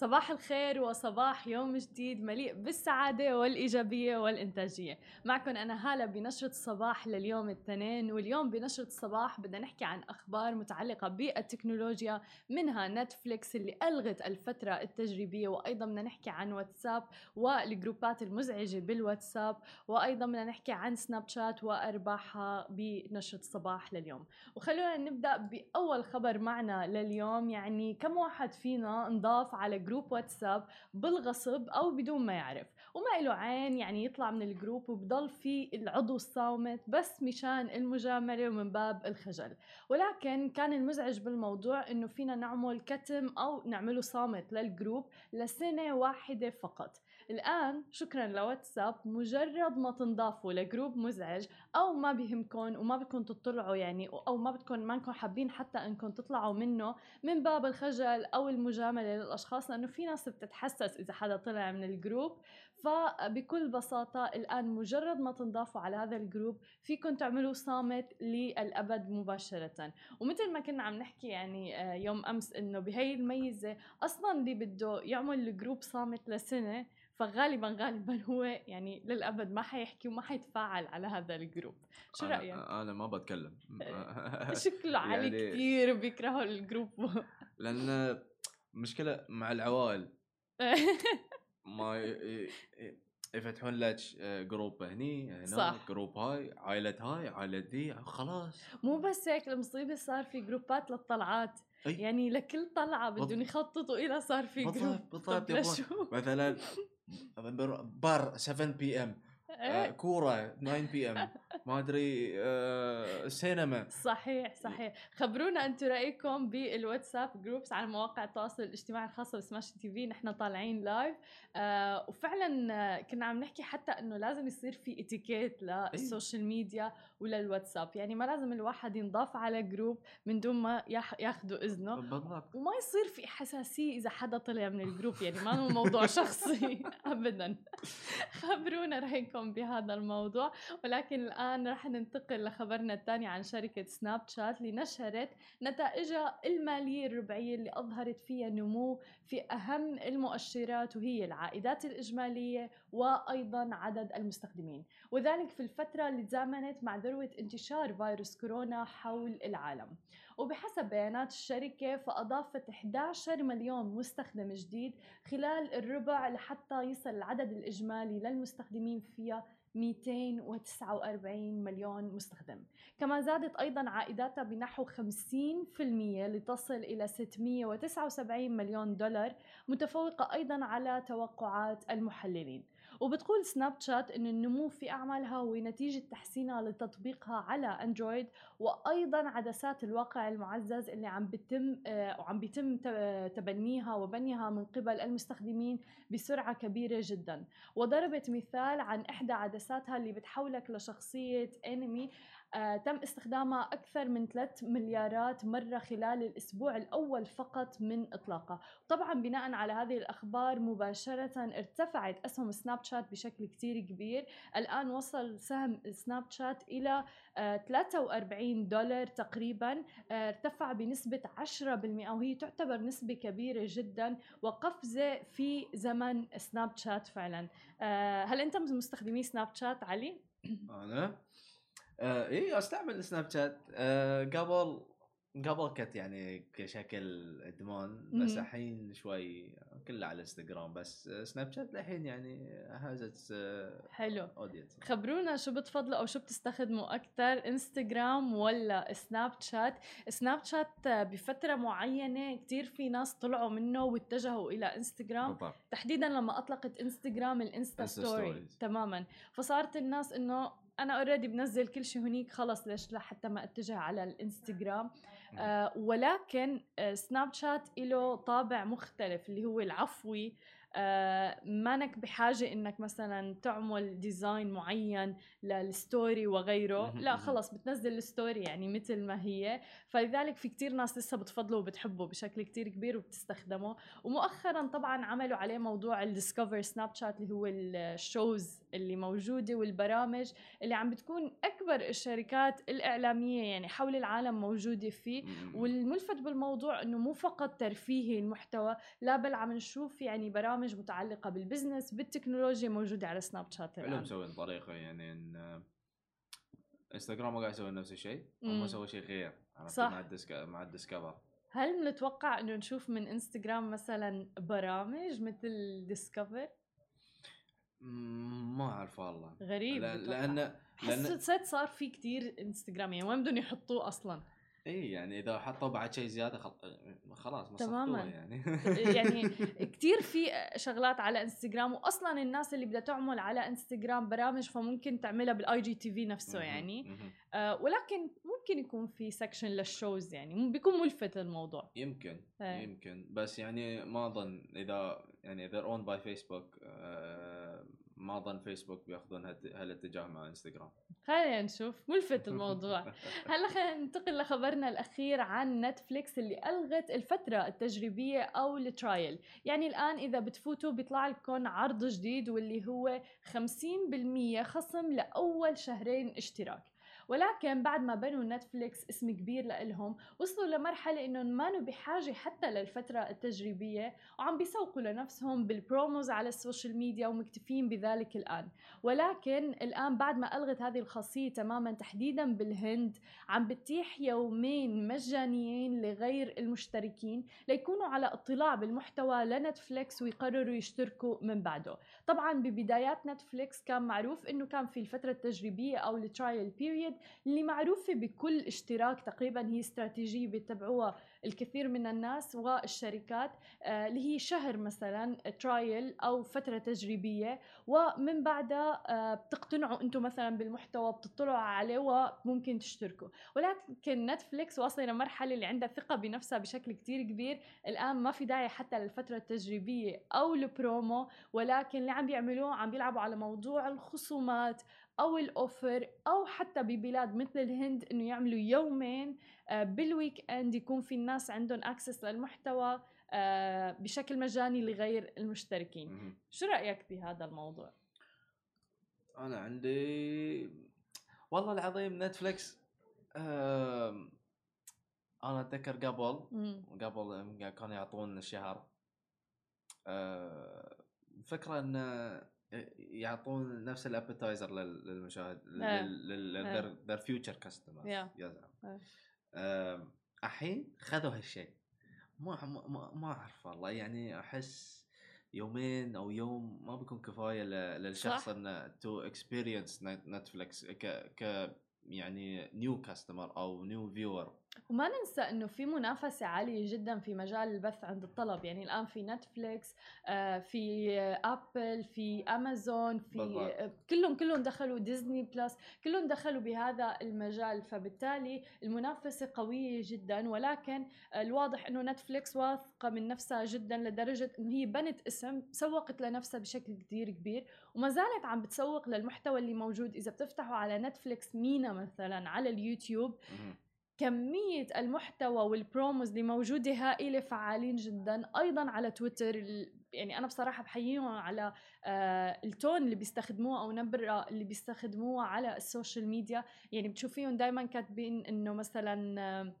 صباح الخير وصباح يوم جديد مليء بالسعادة والإيجابية والإنتاجية. معكم أنا هالة بنشرة الصباح لليوم الاثنين واليوم بنشرة الصباح بدنا نحكي عن أخبار متعلقة بالتكنولوجيا منها نتفليكس اللي ألغت الفترة التجريبية وأيضا بدنا نحكي عن واتساب والجروبات المزعجة بالواتساب وأيضا بدنا نحكي عن سناب شات وأرباحها بنشرة الصباح لليوم. وخلونا نبدأ بأول خبر معنا لليوم يعني كم واحد فينا انضاف على جروب واتساب بالغصب أو بدون ما يعرف. وما له عين يعني يطلع من الجروب وبضل في العضو الصامت بس مشان المجاملة ومن باب الخجل. ولكن كان المزعج بالموضوع إنه فينا نعمل كتم أو نعمله صامت للجروب لسنة واحدة فقط. الآن شكرا لواتساب مجرد ما تنضافوا لجروب مزعج أو ما بيهمكم وما بدكم تطلعوا يعني أو ما بدكم ما انكم حابين حتى إنكم تطلعوا منه من باب الخجل أو المجاملة للأشخاص لأنه في ناس بتتحسس إذا حدا طلع من الجروب. فبكل بساطة الآن مجرد ما تنضافوا على هذا الجروب فيكم تعملوا صامت للأبد مباشرة. ومثل ما كنا عم نحكي يعني آه، يوم أمس إنه بهي الميزة أصلا اللي بده يعمل الجروب صامت لسنة فغالبا غالبا هو يعني للأبد ما حيحكي وما حيتفاعل على هذا الجروب. شو أنا رأيك؟ أنا ما بتكلم. شكله علي يعني- كثير بيكرهوا الجروب. لأن مشكلة مع العوائل. ما يفتحون لك جروب هني هنا صح. جروب هاي عائله هاي عائله دي خلاص مو بس هيك المصيبة صار في جروبات للطلعات أي. يعني لكل طلعة بدهم. يخططوا إلى صار في جروب بالضبط؟ مثلا بار 7 PM، كورة 9 PM. ما أدري آه، سينما. صحيح صحيح. خبرونا أنتم رأيكم بالواتساب groups على مواقع التواصل الاجتماعي الخاصه ب Smashi TV. نحن طالعين live آه وفعلا آه، كنا عم نحكي حتى إنه لازم يصير في اتيكيت لل social media وللواتساب يعني ما لازم الواحد ينضاف على جروب من دون ما ياخ- ياخذوا إذنه. بالضبط. وما يصير في حساسية إذا حدا طلع من الجروب يعني ما هو موضوع شخصي. ابدا. خبرونا رأيكم بهذا الموضوع. ولكن الآن رح ننتقل لخبرنا الثاني عن شركة سناب شات اللي نشرت نتائجها المالية الربعية اللي أظهرت فيها نمو في أهم المؤشرات وهي العائدات الإجمالية وأيضا عدد المستخدمين. وذلك في الفترة اللي تزامنت مع ذروه انتشار فيروس كورونا حول العالم. وبحسب بيانات الشركة فأضافت 11 مليون مستخدم جديد خلال الربع لحتى يصل العدد الإجمالي للمستخدمين فيها 249 مليون مستخدم. كما زادت أيضا عائداتها بنحو 50% لتصل إلى 679 مليون دولار متفوقة أيضا على توقعات المحللين. وبتقول سناب شات أن النمو في أعمالها هو نتيجة تحسينها لتطبيقها على أندرويد وأيضا عدسات الواقع المعزز اللي عم بتم آه، وعم بيتم ت- تبنيها وبنيها من قبل المستخدمين بسرعة كبيرة جدا. وضربت مثال عن إحدى عدساتها اللي بتحولك لشخصية انمي آه، تم استخدامها أكثر من 3 مليارات مرة خلال الأسبوع الأول فقط من إطلاقها طبعا بناء على هذه الأخبار مباشرة ارتفعت أسهم سناب شات بشكل كتير كبير. الآن وصل سهم سناب شات إلى آه، 43 دولار تقريبا آه، ارتفع بنسبة 10% وهي تعتبر نسبة كبيرة جدا وقفزة في زمن سناب شات فعلا. آه، هل أنت من مستخدمي سناب شات علي؟ أنا؟ آه اي أستعمل سناب شات. آه قبل قبل كنت يعني كشكل إدمان بس. الحين شوي كله على إنستغرام. بس آه، سناب شات الحين يعني has a حلو. audience خبرونا شو بتفضلوا أو شو بتستخدموا أكثر إنستغرام ولا سناب شات؟ سناب شات بفترة معينة كتير في ناس طلعوا منه واتجهوا إلى إنستغرام. بالضبط. تحديدا لما أطلقت إنستغرام ال Insta story. تماما. فصارت الناس إنه أنا already بنزل كل شيء هنيك خلص ليش لحتى ما أتجه على الإنستغرام. آه ولكن آه سناب شات له طابع مختلف اللي هو العفوي. مانك بحاجة إنك مثلا تعمل design معين لل story وغيره. لا خلص بتنزل ال story يعني مثل ما هي. فلذلك في كتير ناس لسه بتفضله وبتحبه بشكل كتير كبير وبتستخدمه ومؤخرا طبعا عملوا عليه موضوع ال Discover سناب شات اللي هو ال shows اللي موجودة والبرامج اللي عم بتكون أكبر الشركات الإعلامية يعني حول العالم موجودة فيه. والملفت بالموضوع إنه مو فقط ترفيهي المحتوى لا بل عم نشوف يعني برامج متعلقة بال business بالتكنولوجيا موجودة على سناب شات حلو مسوين طريقه يعني إن انستغرام ما قاعد يسوي نفس الشيء هم سووا شيء غير صح. مع ال Disc مع ال Discover. هل نتوقع إنه نشوف من انستغرام مثلا برامج مثل Discover؟ ما أعرف والله. غريب لأن لأن حسيت صار في كتير انستغرام يعني وين بدهم يحطوه أصلا. إي يعني إذا حطوا بعد شيء زيادة خلاص تماما. يعني. يعني كثير في شغلات على إنستغرام واصلا الناس اللي بدها تعمل على إنستغرام برامج فممكن تعملها بال IGTV نفسه يعني آه ولكن ممكن يكون في section لل shows يعني بيكون ملفت الموضوع. يمكن هي. يمكن. بس يعني ما أظن إذا يعني اذا owned by فيسبوك ما أظن فيسبوك بيأخذون هالاتجاه مع انستغرام خلينا نشوف. ملفت الموضوع. هلا خلينا ننتقل لخبرنا الأخير عن نتفليكس اللي ألغت الفترة التجريبية أو ال trial يعني الآن إذا بتفوتوا بيطلع لكم عرض جديد واللي هو 50% خصم لأول شهرين اشتراك. ولكن بعد ما بنوا نتفليكس اسم كبير لإلهم وصلوا لمرحلة إنهم ما بحاجة حتى للفترة التجريبية وعم بيسوقوا لنفسهم بال promos على ال social media ومكتفين بذلك الآن. ولكن الآن بعد ما ألغت هذه الخاصية تماما تحديدا بالهند عم بتيح يومين مجانيين لغير المشتركين ليكونوا على اطلاع بالمحتوى لنتفليكس ويقرروا يشتركوا من بعده. طبعا ببدايات نتفليكس كان معروف إنه كان في الفترة التجريبية أو ال trial period اللي معروفة بكل اشتراك تقريبا هي استراتيجية بيتبعوها الكثير من الناس والشركات آه، اللي هي شهر مثلا trial أو فترة تجريبية. ومن بعدها آه، بتقتنعوا أنتم مثلا بالمحتوى بتطلعوا عليه وممكن تشتركوا. ولكن نتفليكس واصلة لمرحله اللي عندها ثقة بنفسها بشكل كتير كبير. الآن ما في داعي حتى للفترة التجريبية أو البرومو. ولكن اللي عم بيعملوه عم بيلعبوا على موضوع الخصومات أو ال offer أو حتى ببلاد مثل الهند إنه يعملوا يومين بال weekend يكون في الناس عندهم access للمحتوى آه، بشكل مجاني لغير المشتركين. شو رأيك بهذا الموضوع؟ أنا عندي والله العظيم نتفليكس أنا أتذكر قبل قبل كانوا يعطون الشهر الفكرة أه انه يعطون نفس ال appetizer للمشاهد لل their future customers الحين خذوا هالشيء ما ما ما أعرف والله يعني أحس يومين أو يوم ما بيكون كفاية للشخص إنه to experience نتفلكس ك ك يعني new customer أو new viewer وما ننسى إنه في منافسة عالية جدا في مجال البث عند الطلب. يعني الآن في نتفليكس آه، في ابل في امازون في بالضبط. كلهم كلهم دخلوا ديزني بلس كلهم دخلوا بهذا المجال. فبالتالي المنافسة قوية جدا. ولكن الواضح إنه نتفليكس واثقة من نفسها جدا لدرجة انه هي بنت اسم سوقت لنفسها بشكل كثير كبير. وما زالت عم بتسوق للمحتوى اللي موجود. إذا بتفتحوا على نتفليكس مينا مثلا على اليوتيوب كمية المحتوى وال promos اللي موجودة هائلة فعالين جدا. أيضا على تويتر يعني أنا بصراحة بحييهم على آه ال tone اللي بيستخدموه أو نبرة اللي بيستخدموها على ال social media. يعني بتشوفيهم دايما كاتبين إنه مثلا آه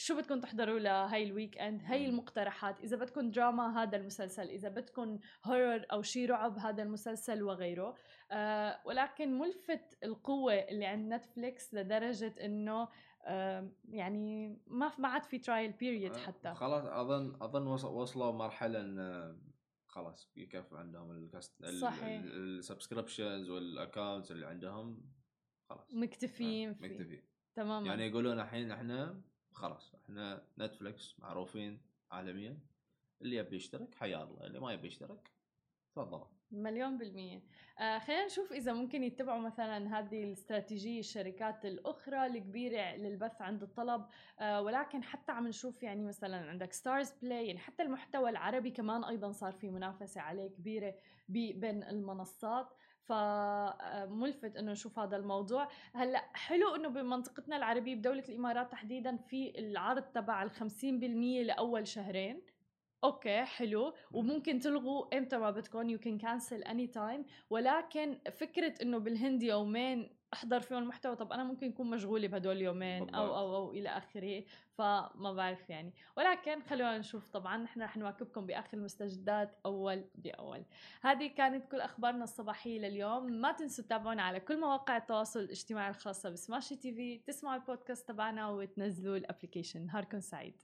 شو بدكم تحضروا لهي ال weekend هي المقترحات. إذا بدكم دراما هذا المسلسل إذا بدكم horror أو شيء رعب هذا المسلسل وغيره. آه ولكن ملفت القوة اللي عند نتفليكس لدرجة إنه يعني ما ما عاد في trial period آه، حتى. خلاص اظن أظن وصلوا مرحلة إن خلاص يكفي عندهم صحيح. ال subscriptions وال accounts اللي عندهم خلاص. مكتفيين فيه. مكتفيين. تماما. يعني يقولون الحين إحنا خلاص إحنا نتفلكس معروفين عالميا اللي يبي يشترك حيا الله اللي ما يبي يشترك تفضل. مليون بالمية. آه خلينا نشوف إذا ممكن يتبعوا مثلا هذه الاستراتيجية الشركات الأخرى الكبيرة للبث عند الطلب. آه ولكن حتى عم نشوف يعني مثلا عندك ستارز بلاي يعني حتى المحتوى العربي كمان أيضا صار في منافسة عليه كبيرة بين المنصات. فملفت إنه نشوف هذا الموضوع. هلأ حلو إنه بمنطقتنا العربية بدولة الإمارات تحديدا في العرض تبع ال 50% لأول شهرين. okay حلو. وممكن تلغوا إمتى ما بدكم you can cancel anytime ولكن فكرة إنه بالهند يومين أحضر فيهم المحتوى طب أنا ممكن اكون مشغوله بهدول اليومين أو أو أو إلى آخره فما بعرف يعني. ولكن خلونا نشوف طبعا نحن رح نواكبكم بآخر المستجدات أول بأول. هذه كانت كل أخبارنا الصباحية لليوم. ما تنسوا تتابعونا على كل مواقع التواصل الاجتماعي الخاصة بسماشي TV تسمعوا البودكاست تبعنا وتنزلوا ال application. نهاركم سعيد.